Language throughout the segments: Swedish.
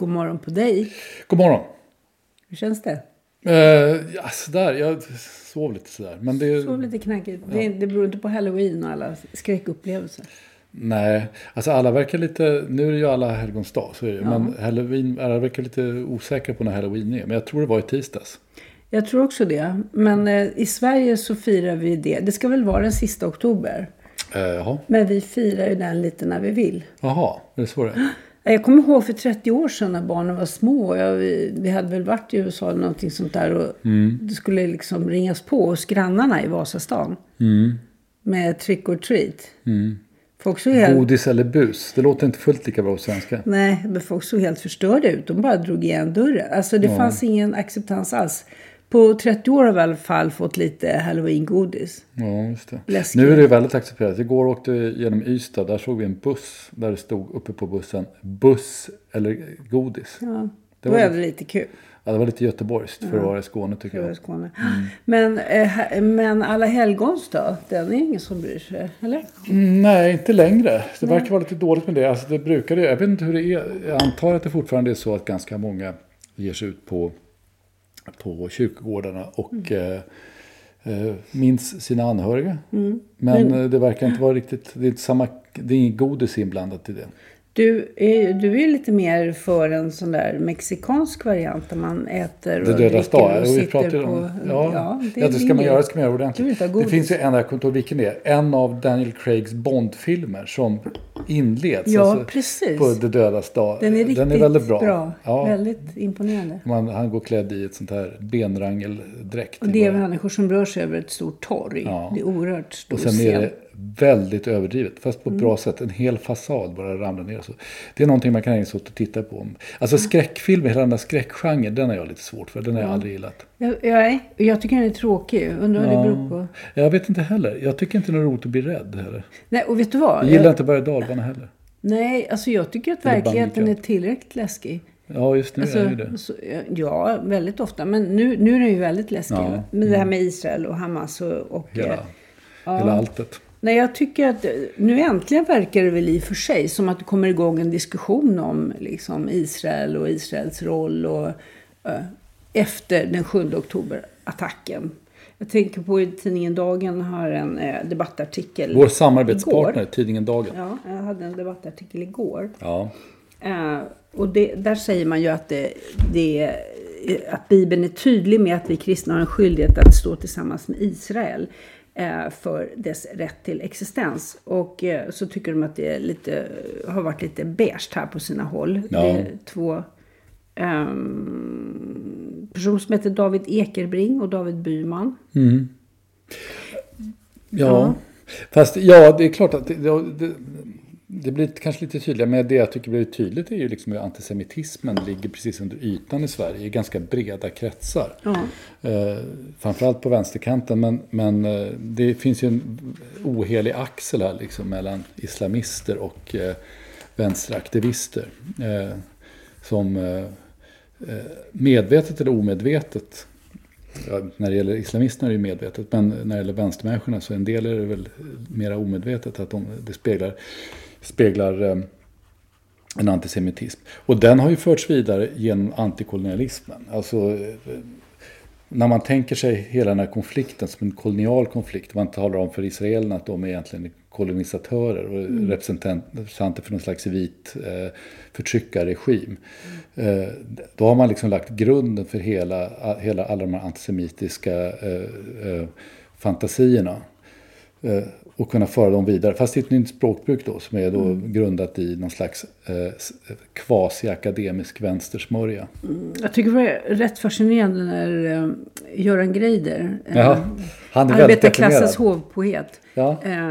God morgon på dig. God morgon. Hur känns det? Uh, ja, sådär. Jag sov lite sådär. Men det, Sov lite knackigt. Det, det beror inte på halloween och alla skräckupplevelser. Nej, alltså alla verkar lite... Nu är det ju alla helgons dag, så är det ju. Men halloween, alla verkar lite osäkra på när halloween är. Men jag tror det var i tisdags. Jag tror också det. Men eh, i Sverige så firar vi det. Det ska väl vara den sista oktober. Jaha. Men vi firar ju den lite när vi vill. Jaha, är det så det är? Jag kommer ihåg för 30 år sedan när barnen var små. Jag, vi, vi hade väl varit i USA eller någonting sånt där. Och Det skulle liksom ringas på hos grannarna i Vasastan. Med trick or treat. Folk såg helt, Godis eller bus. Det låter inte fullt lika bra på svenska. nej, men folk såg helt förstörda ut. De bara drog igen dörren. Alltså det fanns ingen acceptans alls. På 30 år har vi i alla fall fått lite halloween-godis. Ja, just det. Läskigt. Nu är det väldigt accepterat. Igår åkte vi genom Ystad. Där såg vi en buss. Där det stod uppe på bussen. Buss eller godis. Ja, Det var lite- lite kul. Ja, det var lite göteborgskt för att vara i Skåne tycker jag. Skåne. Men, eh, men alla helgons då? Den är ingen som bryr sig, eller? Mm, Nej, inte längre. Det verkar vara lite dåligt med det. Alltså, det brukade, jag vet inte hur det är. Jag antar att det fortfarande är så att ganska många ger sig ut på, på kyrkogårdarna och eh, eh, minns sina anhöriga. Men eh, det verkar inte vara riktigt, det är, inte samma, det är inget godis inblandat i det. Du är, du är lite mer för en sån där mexikansk variant där man äter och Det dödas dag. vi på... om, ja, ja, det, är ska din man göra, det ska man göra ordentligt. Det finns ju en, jag kommer inte ihåg vilken det är, en av Daniel Craigs Bond-filmer som inleds. Ja, alltså, precis. På Det dödas dag. Den är riktigt väldigt bra. Ja, Väldigt imponerande. Man, han går klädd i ett sånt här benrangeldräkt. Och det är människor som rör sig över ett stort torg. Ja. Det är oerhört stor och sen är det väldigt överdrivet. Fast på ett Mm. bra sätt. En hel fasad bara ramlar ner. Så det är någonting man kan ägna sig åt att titta på. Alltså skräckfilmer, hela den där skräckgenren, den har jag lite svårt för. Den har jag aldrig gillat. Jag, jag, jag tycker den är tråkig. Undrar vad det beror på. Jag vet inte heller. Jag tycker inte det är roligt att bli rädd heller. Nej, och vet du vad? Jag gillar Jag- inte berg dalbana heller. Nej, alltså jag tycker att verkligheten är tillräckligt läskig. Ja, just nu är det Alltså, så, ja, väldigt ofta. Men nu, nu är den ju väldigt läskig. Ja, Med det här med Israel och Hamas och... och Hela, eh, hela alltet. Nej, jag tycker att eh, nu äntligen verkar det väl i och för sig som att det kommer igång en diskussion om liksom, Israel och Israels roll och eh, efter den 7 oktober-attacken. Jag tänker på tidningen Dagen har en eh, debattartikel. Vår samarbetspartner, igår. tidningen Dagen. Ja, jag hade en debattartikel igår. Ja. Eh, och det, där säger man ju att, det, det, att Bibeln är tydlig med att vi kristna har en skyldighet att stå tillsammans med Israel för dess rätt till existens. Och eh, så tycker de att det lite, har varit lite beige här på sina håll. Ja. Det är två um, personer som heter David Ekerbring och David Byman. Ja. Fast ja, det är klart att det, det, det, blir kanske lite tydligare, men det jag tycker blir tydligt är ju liksom hur antisemitismen ligger precis under ytan i Sverige i ganska breda kretsar. Ja. Eh, framförallt på vänsterkanten, men, men eh, det finns ju en ohelig axel här liksom mellan islamister och eh, vänsteraktivister. Eh, som medvetet eller omedvetet Ja, när det gäller islamisterna är det ju medvetet, men när det gäller vänstermänniskorna så en del är det väl mera omedvetet att de, det speglar, speglar eh, en antisemitism. Och den har ju förts vidare genom antikolonialismen. Alltså, eh, när man tänker sig hela den här konflikten som en kolonial konflikt, man talar om för israelerna att de är egentligen kolonisatörer och mm. representanter för någon slags vit eh, förtryckarregim. Mm. Eh, då har man liksom lagt grunden för hela, hela alla de här antisemitiska eh fantasierna. Eh, och kunna föra dem vidare. Fast i ett nytt språkbruk då som är då mm. grundat i någon slags eh, kvasi-akademisk vänstersmörja. Mm. Jag tycker det var rätt fascinerande när eh, Göran Greider, eh, han är arbetarklassens hovpoet, ja. eh,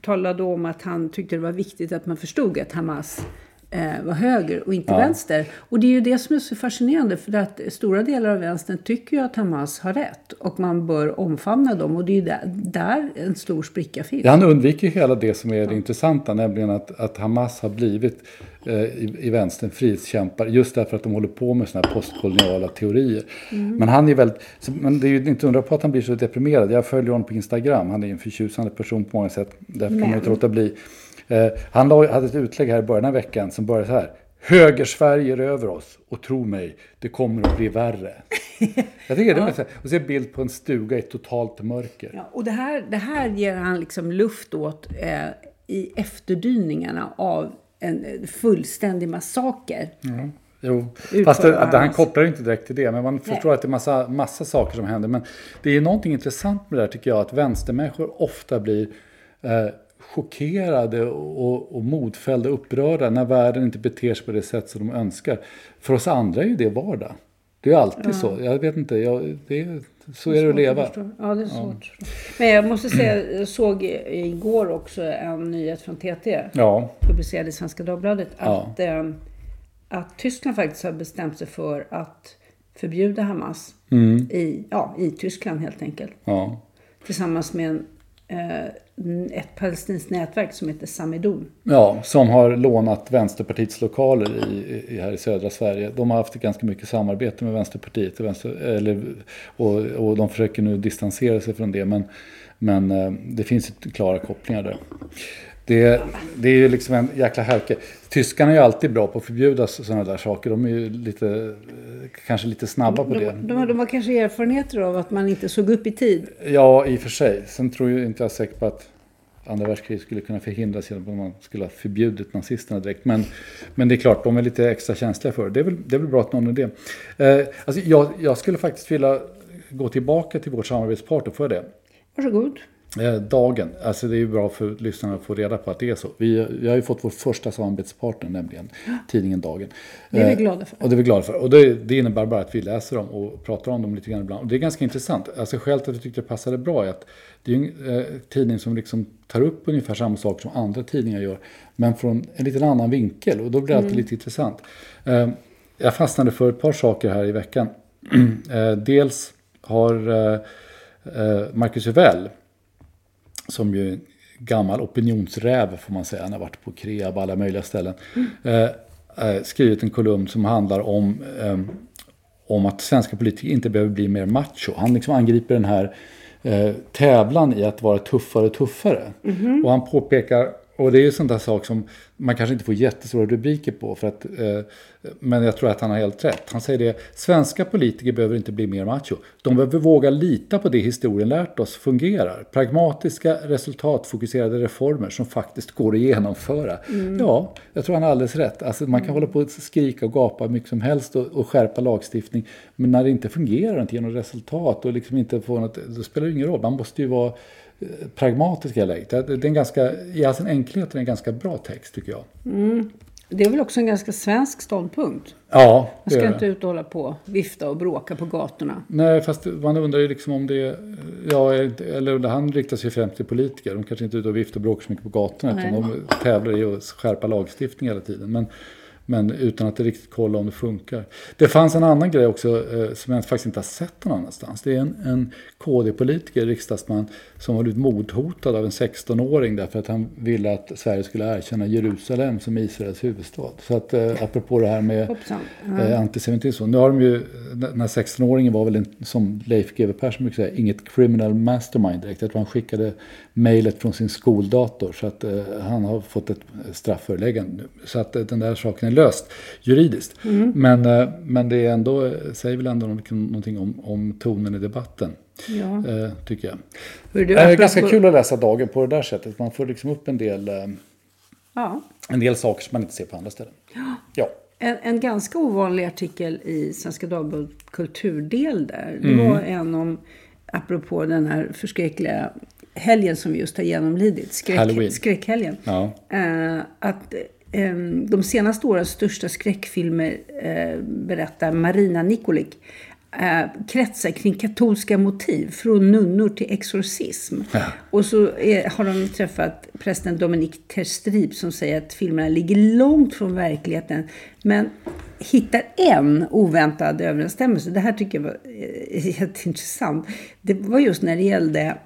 talade om att han tyckte det var viktigt att man förstod att Hamas eh, var höger och inte ja. vänster. Och det är ju det som är så fascinerande för att stora delar av vänstern tycker ju att Hamas har rätt och man bör omfamna dem och det är ju där, där en stor spricka finns. Ja, han undviker hela det som är det ja. intressanta, nämligen att, att Hamas har blivit eh, i, i vänstern frihetskämpar just därför att de håller på med sådana här postkoloniala teorier. Mm. Men han är väldigt, men det är ju inte undra på att han blir så deprimerad. Jag följer honom på Instagram, han är en förtjusande person på många sätt. Därför men. kan man inte låta bli. Eh, han hade ett utlägg här i början av veckan som började så här. Höger-Sverige är över oss och tro mig, det kommer att bli värre. Jag tycker det är ja. Och så en bild på en stuga i totalt mörker. Ja, och det här, det här ger han liksom luft åt eh, i efterdyningarna av en eh, fullständig massaker. Mm. Jo, fast det, det, han kopplar inte direkt till det. Men man förstår Nej. att det är massa, massa saker som händer. Men det är någonting intressant med det här tycker jag. Att vänstermänniskor ofta blir eh, chockerade och, och modfällda upprörda när världen inte beter sig på det sätt som de önskar. För oss andra är ju det vardag. Det är alltid ja. så. Jag vet inte, jag, det är, så det är, är det att leva. Att ja, det är svårt. Ja. Men jag måste säga, jag såg igår också en nyhet från TT. Ja. Publicerad i Svenska Dagbladet. Att, eh, att Tyskland faktiskt har bestämt sig för att förbjuda Hamas. Mm. I, ja, I Tyskland helt enkelt. Ja. Tillsammans med en Eh, ett palestinskt nätverk som heter Samidun. Ja, som har lånat Vänsterpartiets lokaler i, i, här i södra Sverige. De har haft ganska mycket samarbete med Vänsterpartiet och, vänster, eller, och, och de försöker nu distansera sig från det. Men, men eh, det finns klara kopplingar där. Det, det är ju liksom en jäkla härke. Tyskarna är ju alltid bra på att förbjuda sådana där saker. De är ju lite, kanske lite snabba på de, det. De, de, de har kanske erfarenheter av att man inte såg upp i tid. Ja, i och för sig. Sen tror jag inte jag är säker på att andra världskriget skulle kunna förhindras genom att man skulle ha förbjudit nazisterna direkt. Men, men det är klart, de är lite extra känsliga för det. Det är väl, det är väl bra att någon är det. Eh, alltså jag, jag skulle faktiskt vilja gå tillbaka till vårt samarbetspartner, får jag det? Varsågod. Eh, dagen, alltså det är ju bra för lyssnarna att få reda på att det är så. Vi, vi har ju fått vår första samarbetspartner, nämligen tidningen Dagen. Det är vi eh, glada för. Och det är vi glada för. Och det, det, innebär bara att vi läser dem och pratar om dem lite grann ibland. Och det är ganska intressant. Alltså skälet till att vi tyckte det passade bra är att det är en eh, tidning som liksom tar upp ungefär samma saker som andra tidningar gör. Men från en liten annan vinkel. Och då blir det alltid mm. lite intressant. Eh, jag fastnade för ett par saker här i veckan. Eh, dels har eh, Marcus Uvell som ju gammal opinionsräv får man säga. Han har varit på Kreab alla möjliga ställen. Mm. Eh, skrivit en kolumn som handlar om, eh, om att svenska politiker inte behöver bli mer macho. Han liksom angriper den här eh, tävlan i att vara tuffare och tuffare. Mm. Och han påpekar och det är ju sån där sak som man kanske inte får jättestora rubriker på. För att, eh, men jag tror att han har helt rätt. Han säger det, svenska politiker behöver inte bli mer macho. De behöver våga lita på det historien lärt oss fungerar. Pragmatiska, resultatfokuserade reformer som faktiskt går att genomföra. Mm. Ja, jag tror han har alldeles rätt. Alltså, man kan mm. hålla på och skrika och gapa mycket som helst och, och skärpa lagstiftning. Men när det inte fungerar, inte ger något resultat och liksom inte får något, då spelar det ingen roll. Man måste ju vara pragmatisk i läget. Det är en ganska, I all sin enkelhet är en ganska bra text tycker jag. Mm. Det är väl också en ganska svensk ståndpunkt? Ja. Man ska inte ut och hålla på vifta och bråka på gatorna. Nej, fast man undrar ju liksom om det... ja, eller han riktar sig främst till politiker. De kanske inte är ute och viftar och bråkar så mycket på gatorna. Utan de tävlar i att skärpa lagstiftning hela tiden. Men, men utan att riktigt kolla om det funkar. Det fanns en annan grej också eh, som jag faktiskt inte har sett någon annanstans. Det är en, en KD-politiker, riksdagsman, som har blivit mordhotad av en 16-åring därför att han ville att Sverige skulle erkänna Jerusalem som Israels huvudstad. Så att eh, apropå det här med eh, antisemitism. Nu har de ju, den här 16-åringen var väl en, som Leif GW Persson brukar säga, inget criminal mastermind direkt. Jag tror han skickade mejlet från sin skoldator så att eh, han har fått ett strafföreläggande. Så att eh, den där saken är löst juridiskt. Mm. Men, eh, men det är ändå, säger väl ändå någonting om, om tonen i debatten. Ja. Eh, tycker jag. Du, det är ganska på... kul att läsa Dagen på det där sättet. Man får liksom upp en del, eh, ja. en del saker som man inte ser på andra ställen. Ja. ja. En, en ganska ovanlig artikel i Svenska Dagbladet kulturdel där. Det mm. var en om, apropå den här förskräckliga helgen som vi just har genomlidit. Skräck, skräckhelgen. Ja. Eh, att eh, de senaste årens största skräckfilmer eh, berättar Marina Nikolik eh, kretsar kring katolska motiv. Från nunnor till exorcism. Ja. Och så är, har de träffat prästen Dominique Terstrip som säger att filmerna ligger långt från verkligheten. Men hittar en oväntad överensstämmelse. Det här tycker jag var eh, jätteintressant. Det var just när det gällde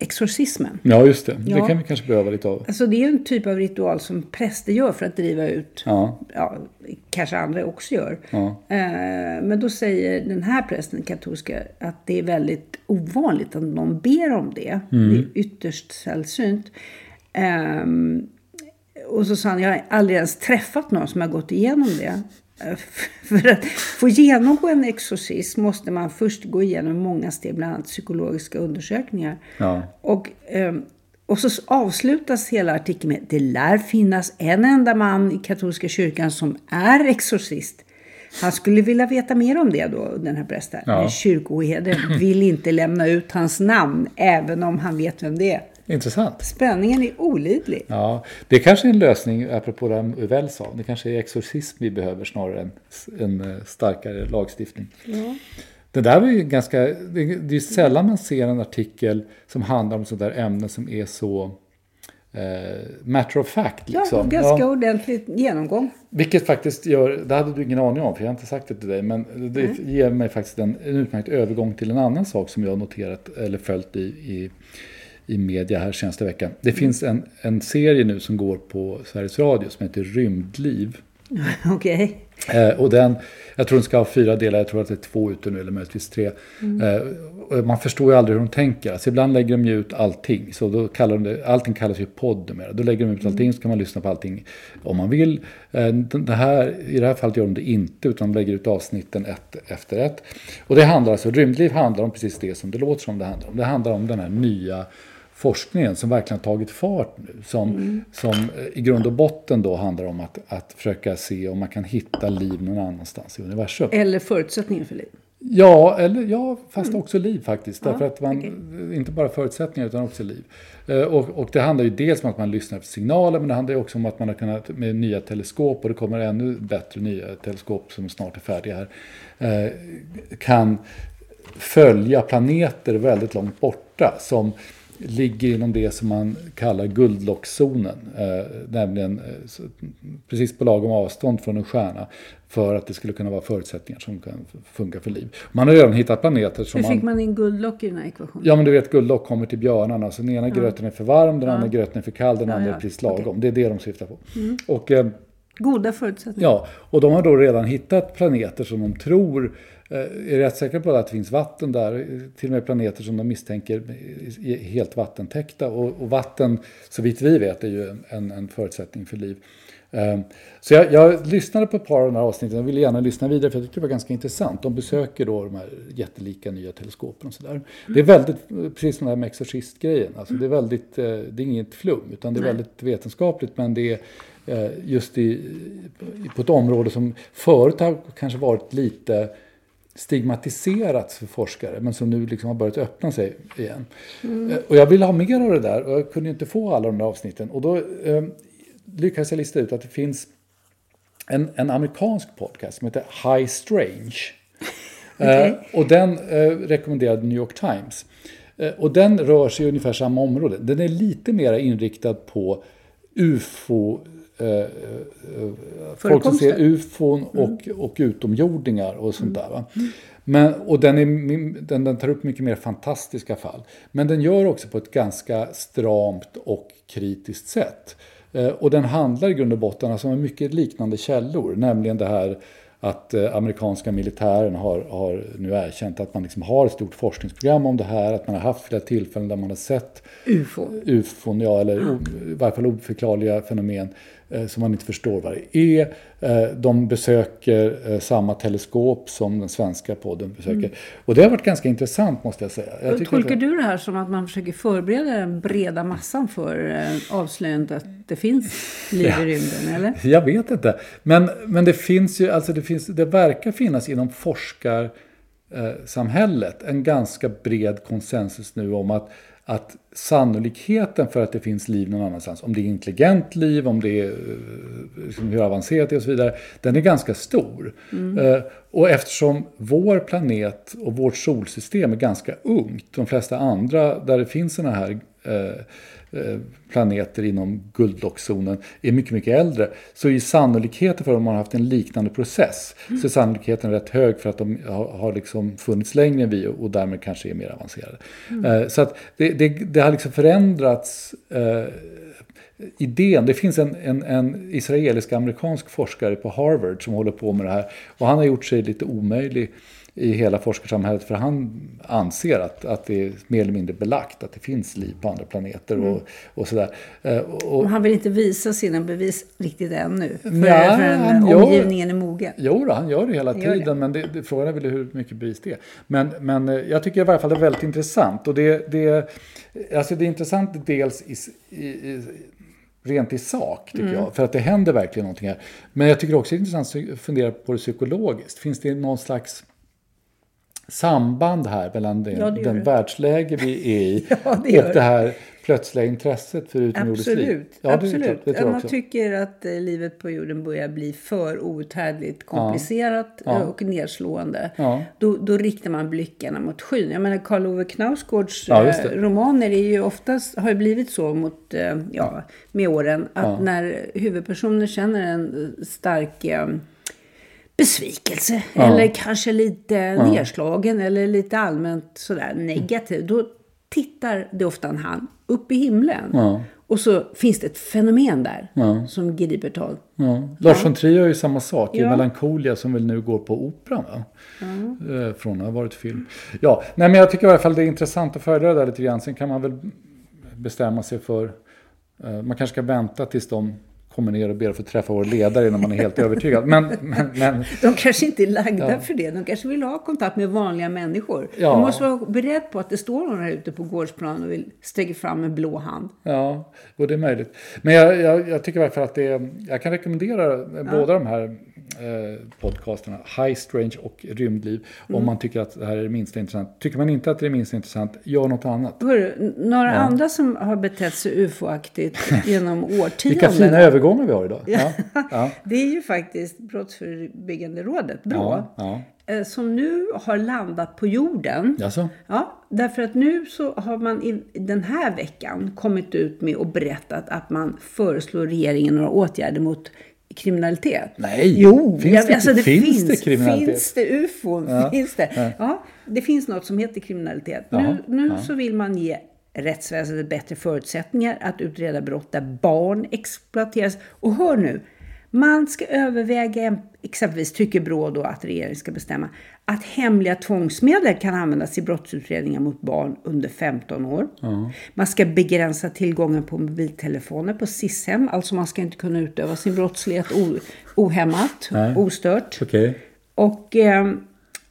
exorcismen. Ja, just det. Ja. Det kan vi kanske behöva lite av. Alltså det är en typ av ritual som präster gör för att driva ut, ja. ja kanske andra också gör. Ja. Eh, men då säger den här prästen, katolska, att det är väldigt ovanligt att någon ber om det. Mm. Det är ytterst sällsynt. Eh, och så sa han, jag har aldrig ens träffat någon som har gått igenom det. För att få genomgå en exorcism måste man först gå igenom många steg, bland annat psykologiska undersökningar. Ja. Och, ehm, och så avslutas hela artikeln med Det lär finnas en enda man i katolska kyrkan som är exorcist. Han skulle vilja veta mer om det då, den här prästen. Ja. Kyrkoherden vill inte lämna ut hans namn, även om han vet vem det är. Intressant. Spänningen är olidlig. Ja, det är kanske är en lösning, apropå det Uvell sa. Det kanske är exorcism vi behöver snarare än en eh, starkare lagstiftning. Ja. Det där ju ganska, det är sällan man ser en artikel som handlar om sådär ämne som är så eh, matter of fact. Liksom. Ja, ganska ja. ordentlig genomgång. Vilket faktiskt gör, det hade du ingen aning om för jag har inte sagt det till dig, men det mm. ger mig faktiskt en, en utmärkt övergång till en annan sak som jag har noterat eller följt i, i i media här senaste veckan. Det finns en, en serie nu som går på Sveriges Radio som heter Rymdliv. Okej. Okay. Eh, och den, jag tror den ska ha fyra delar, jag tror att det är två ute nu eller möjligtvis tre. Mm. Eh, man förstår ju aldrig hur de tänker. Alltså ibland lägger de ju ut allting, så då kallar de det, allting kallas ju podd numera. Då lägger de ut allting så kan man lyssna på allting om man vill. Eh, det här, I det här fallet gör de det inte, utan de lägger ut avsnitten ett efter ett. Och det handlar alltså, Rymdliv handlar om precis det som det låter som det handlar om. Det handlar om den här nya forskningen som verkligen har tagit fart nu. Som, mm. som i grund och botten då handlar om att, att försöka se om man kan hitta liv någon annanstans i universum. Eller förutsättningar för liv. Ja, eller, ja fast mm. också liv faktiskt. Ja, Därför att man, okay. inte bara förutsättningar utan också liv. Eh, och, och, det handlar ju dels om att man lyssnar på signaler men det handlar ju också om att man har kunnat med nya teleskop och det kommer ännu bättre nya teleskop som snart är färdiga här. Eh, kan följa planeter väldigt långt borta som ligger inom det som man kallar guldlockszonen. Eh, nämligen eh, precis på lagom avstånd från en stjärna. För att det skulle kunna vara förutsättningar som kan funka för liv. Man har redan hittat planeter som Hur fick man, man in guldlock i den här ekvationen? Ja men du vet guldlock kommer till björnarna. Så den ena ja. gröten är för varm, den ja. andra gröten är för kall, den ja, andra är precis lagom. Okay. Det är det de syftar på. Mm. Och, eh, Goda förutsättningar. Ja, och de har då redan hittat planeter som de tror är rätt säkra på att det finns vatten där. Till och med planeter som de misstänker är helt vattentäckta. Och, och vatten, så vitt vi vet, är ju en, en förutsättning för liv. Eh, så jag, jag, lyssnade på ett par av de här avsnitten och ville gärna lyssna vidare för jag tyckte det var ganska intressant. De besöker då de här jättelika nya teleskopen och sådär. Mm. Det är väldigt, precis som det här med exorcistgrejen, alltså det är väldigt, eh, det är inget flum utan det är väldigt vetenskapligt men det är just i, på ett område som förut har kanske varit lite stigmatiserats för forskare men som nu liksom har börjat öppna sig igen. Mm. Och jag ville ha mer av det där och jag kunde inte få alla de där avsnitten. Och då eh, lyckades jag lista ut att det finns en, en amerikansk podcast som heter High Strange. Okay. och den rekommenderade New York Times. och den rör sig i ungefär samma område. Den är lite mer inriktad på UFO eh, folk som ser ufon och, mm. och utomjordingar och sånt där. Va? Men, och den, är, den, den tar upp mycket mer fantastiska fall. Men den gör också på ett ganska stramt och kritiskt sätt. Eh, och den handlar i grund och botten alltså om mycket liknande källor, nämligen det här att eh, amerikanska militären har, har nu erkänt att man liksom har ett stort forskningsprogram om det här, att man har haft flera tillfällen där man har sett UFO, UFOn, ja, eller o, i varje fall oförklarliga fenomen Eh, som man inte förstår vad det är. Eh, de besöker eh, samma teleskop som den svenska podden besöker. Mm. Och det har varit ganska intressant måste jag säga. Jag Tolkar det... du det här som att man försöker förbereda den breda massan för avslöjandet att det finns liv i rymden? Eller? Jag vet inte. Men, men det finns ju, alltså det, finns, det verkar finnas inom forskarsamhället en ganska bred konsensus nu om att att sannolikheten för att det finns liv någon annanstans, om det är intelligent liv, om det är eh, liksom, hur avancerat det är och så vidare, den är ganska stor. Mm. Uh, och eftersom vår planet och vårt solsystem är ganska ungt, de flesta andra där det finns sådana här Eh, planeter inom guldlockszonen är mycket, mycket äldre. Så är sannolikheten för att man har haft en liknande process mm. så är sannolikheten rätt hög för att de har, har liksom funnits längre än vi och därmed kanske är mer avancerade. Mm. Eh, så att det, det, det, har liksom förändrats eh, idén. Det finns en, en, en israelisk-amerikansk forskare på Harvard som håller på med det här och han har gjort sig lite omöjlig i hela forskarsamhället för han anser att, att det är mer eller mindre belagt att det finns liv på andra planeter och, mm. och sådär. Eh, och, och, han vill inte visa sina bevis riktigt ännu för, ja, för omgivningen gör, är mogen. Jo, då, han gör det hela tiden det. men det, det, frågan är väl hur mycket bevis det är. Men, men eh, jag tycker i varje fall det är väldigt intressant och det, det, alltså det är intressant dels i, i, i rent i sak, tycker mm. jag. För att det händer verkligen någonting här. Men jag tycker också det är intressant att fundera på det psykologiskt. Finns det någon slags samband här mellan det, ja, den världsläge vi är i ja, det och det här plötsliga intresset för utomjordiskt liv. Ja, absolut. Det, det man tycker att eh, livet på jorden börjar bli för outhärdligt komplicerat ja. och nedslående. Då, då riktar man blickarna mot skyn. Jag menar Karl Ove Knausgårds eh, romaner är ju oftast, har ju blivit så mot, eh, ja, med åren att när huvudpersoner känner en stark besvikelse ja. eller kanske lite ja. nedslagen eller lite allmänt sådär negativ. Då tittar det ofta en hand upp i himlen. Ja. Och så finns det ett fenomen där som griper tag. Lars von Trier gör ju samma sak i Melancholia som väl nu går på Operan. Va? Eh, från att ha varit film. Ja, nej, men jag tycker i alla fall det är intressant att följa det där lite grann. Sen kan man väl bestämma sig för... Eh, man kanske ska vänta tills de kommer ner och ber att få träffa vår ledare innan man är helt övertygad. Men, men, men, de kanske inte är lagda ja. för det. De kanske vill ha kontakt med vanliga människor. Ja. Du måste vara beredd på att det står någon här ute på gårdsplan och vill sträcka fram en blå hand. Ja, och det är möjligt. Men jag, jag, jag tycker i alla fall att det är, jag kan rekommendera ja. båda de här eh, podcasterna, High Strange och Rymdliv, mm. om man tycker att det här är det minsta intressant. Tycker man inte att det är det minsta intressant, gör något annat. Hör, några andra som har betett sig ufo-aktigt genom årtionden. Vilka fina övergångar vi har idag. Ja. ja. Det är ju faktiskt Brottsförebyggande rådet, BRÅ. Ja. Eh, som nu har landat på jorden. Jaså? Ja, därför att nu så har man i den här veckan kommit ut med och berättat att man föreslår regeringen några åtgärder mot kriminalitet. Nej! Jo, finns, jag, det, alltså det finns, finns, det kriminalitet? Finns det ufon? Ja. Finns det? Ja. ja. det finns något som heter kriminalitet. Jaha. Nu, nu ja. så vill man ge rättsväsendet bättre förutsättningar att utreda brott där barn exploateras. Och hör nu, man ska överväga, exempelvis tycker Brå då att regeringen ska bestämma, att hemliga tvångsmedel kan användas i brottsutredningar mot barn under 15 år. Mm. Man ska begränsa tillgången på mobiltelefoner på SIS-hem, alltså man ska inte kunna utöva sin brottslighet ohämmat, ostört. Okay. Och eh,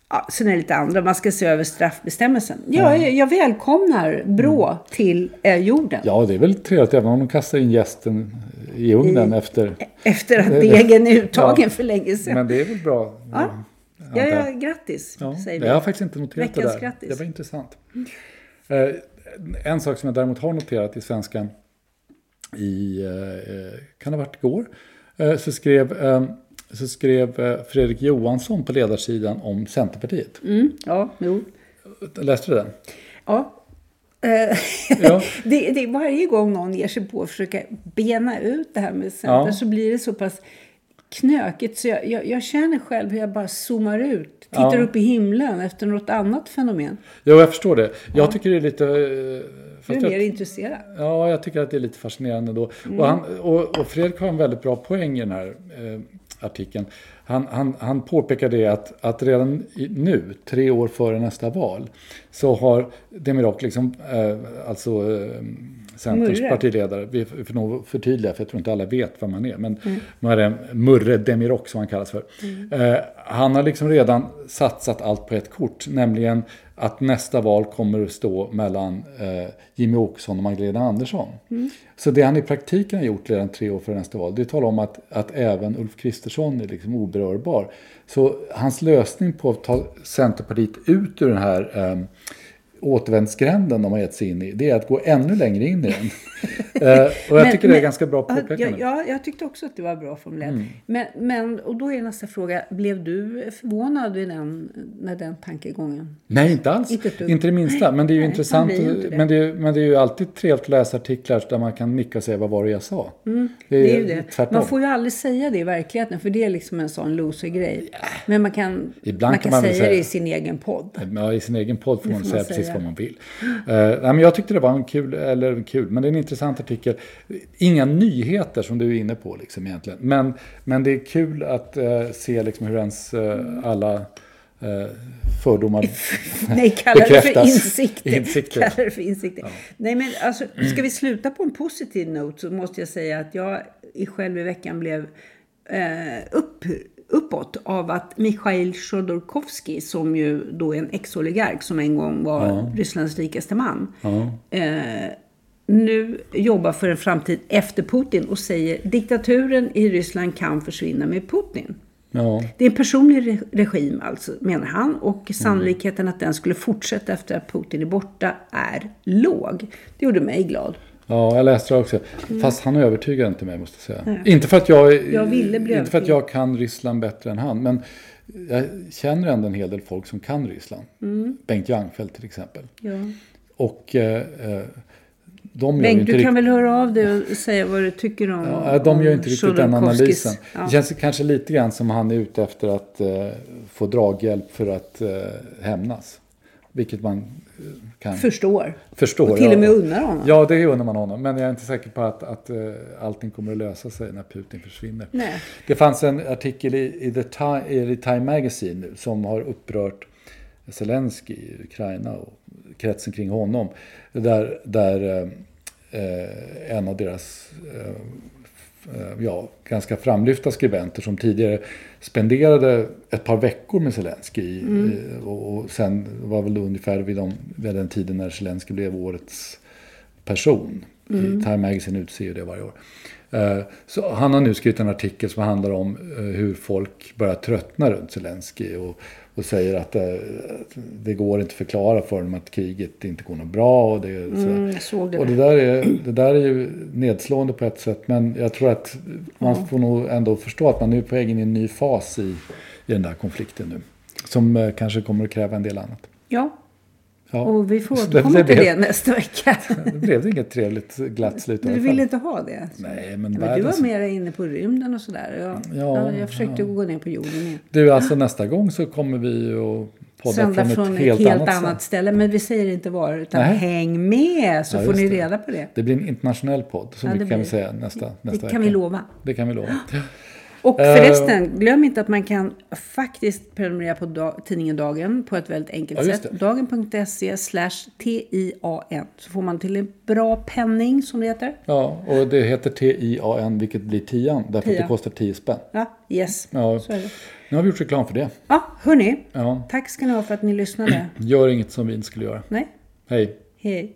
ja, sen är det lite andra, man ska se över straffbestämmelsen. Ja, jag, jag välkomnar Brå mm. till eh, jorden. Ja, det är väl trevligt även om de kastar in gästen i ugnen I, efter... Efter att degen är uttagen ja, för länge sedan. Men det är väl bra. Ja, ja, ja grattis ja, säger vi. Jag har faktiskt inte noterat Veckans det där. Grattis. Det var intressant. Mm. en sak som jag däremot har noterat i svenskan i, eh, kan det ha varit igår, eh, så skrev så skrev eh, Fredrik Johansson på ledarsidan om Centerpartiet. Mm, ja, jo. Läste du den? Ja. Eh, Ja. det, det, varje gång någon ger sig på att försöka bena ut det här med Center Ja. så blir det så pass knökigt så jag, jag, jag känner själv hur jag bara zoomar ut. Tittar Ja. upp i himlen efter något annat fenomen. Jo, jag förstår det. Jag tycker det är lite... eh, fast är jag- mer intresserad. Ja, jag tycker att det är lite fascinerande då. Mm. Och, han, och, och Fredrik har en väldigt bra poäng i den här eh, artikeln. Han, han, han påpekar det att, att redan nu, tre år före nästa val, så har Demirok, liksom, eh, alltså eh, Centerns Murre. partiledare, vi får nog förtydliga för jag tror inte alla vet vad man är, men Mm. man är det Murre Demirok som han kallas för. Eh, han har liksom redan satsat allt på ett kort, nämligen att nästa val kommer att stå mellan eh, Jimmy Åkesson och Magdalena Andersson. Så det han i praktiken har gjort redan tre år före nästa val, det talar om att, att även Ulf Kristersson är liksom oberörbar. Så hans lösning på att ta Centerpartiet ut ur den här eh, återvändsgränden de har gett sig in i, det är att gå ännu längre in i den. eh, och jag Men- tycker det är men- ganska bra påpekande. Ja, jag tyckte också att det var bra formulerat. Mm. Men, men, och då är nästa fråga, blev du förvånad vid den, när den tankegången? Nej, inte alls. Inte Inte, det minsta. Men det är ju Nej, intressant. man det. Men det, är, men det är ju alltid trevligt att läsa artiklar där man kan nicka och säga vad var det jag sa. det, Mm, Det är ju det. tvärtom. Man får ju aldrig säga det i verkligheten, för det är liksom en sån loser-grej. Men man kan, Ibland man kan kan, man säga säga- det i sin egen podd. Ja, I sin egen podd får man får säga man precis vad man vill. Uh, men jag tyckte det var en kul, eller kul, men det är en intressant artikel. Inga nyheter som du är inne på liksom egentligen. Men, men det är kul att eh, se liksom hur ens eh, alla fördomar Nej, kalla det för insikter. Insikter. Kalla det för insikter. Nej, men alltså, ska vi sluta på en positiv not så måste jag säga att jag i själv i veckan blev eh, upp, uppåt av att Mikhail Chodorkovsky, som ju då är en ex-oligark som en gång var Rysslands rikaste man, eh, nu jobbar för en framtid efter Putin och säger diktaturen i Ryssland kan försvinna med Putin. Ja. Det är en personlig re- regim, alltså, menar han. Och sannolikheten att den skulle fortsätta efter att Putin är borta är låg. Det gjorde mig glad. Ja, jag läste det också. Fast han övertygar inte mig måste jag säga. Inte för att jag, Mm. Jag inte för att jag kan Ryssland bättre än han. Men jag känner ändå en hel del folk som kan Ryssland. Mm. Bengt Jangfeldt till exempel. Ja. Och eh, eh, de Bengt, du kan väl höra av dig och säga vad du tycker om Ja, de gör inte riktigt den analysen. Ja. Det känns kanske lite grann som han är ute efter att eh, få draghjälp för att eh, hämnas. Vilket man eh, kan Förstår. förstå. Och till ja. och med unnar honom. Ja, det unnar man honom. Men jag är inte säker på att, att eh, allting kommer att lösa sig när Putin försvinner. Nej. Det fanns en artikel i, i, The Time, i Time Magazine nu som har upprört Zelensky i Ukraina och kretsen kring honom. Där, där eh, en av deras eh, ja, ganska framlyfta skribenter som tidigare spenderade ett par veckor med Zelensky. eh, Och, och sen var väl ungefär vid, de, vid den tiden när Zelensky blev årets person. I Time Magazine utser ju det varje år. Eh, Så han har nu skrivit en artikel som handlar om eh, hur folk börjar tröttna runt Zelensky och, och säger att eh, det går inte förklara för dem att kriget inte går något bra. Och det. Mm, det och det där. är, det där är ju nedslående på ett sätt men jag tror att man får nog ändå förstå att man är på väg in i en ny fas i, i den där konflikten nu. Som eh, kanske kommer att kräva en del annat. Ja, Ja. och vi får Så återkomma till det nästa vecka. det blev inget trevligt glatt slut Du fall. vill inte ha det? Nej, men men du var mer inne på rymden och sådär. Jag, Ja, ja, jag försökte gå ner på jorden igen. Du, alltså nästa gång så kommer vi att podda Sända från, från ett helt, annat, annat ställe. Men vi säger inte var, utan Nej. häng med så Ja, får ni reda på det. Det blir en internationell podd, så Ja, det mycket kan vi blir säga nästa, nästa Det kan vi vecka. lova. Det kan vi lova. Och Eh, förresten, glöm inte att man kan faktiskt prenumerera på dag, tidningen Dagen på ett väldigt enkelt Ja, sätt. Dagen.se slash TIAN. Så får man till en bra penning som det heter. Ja, och det heter TIAN, vilket blir tian, därför att Tia. det kostar 10 spänn. Ja, yes. Ja, Så är det. nu har vi gjort reklam för det. Ja, hörni. Ja. Tack ska ni ha för att ni lyssnade. Gör inget som vi inte skulle göra. Nej, Hej. hej.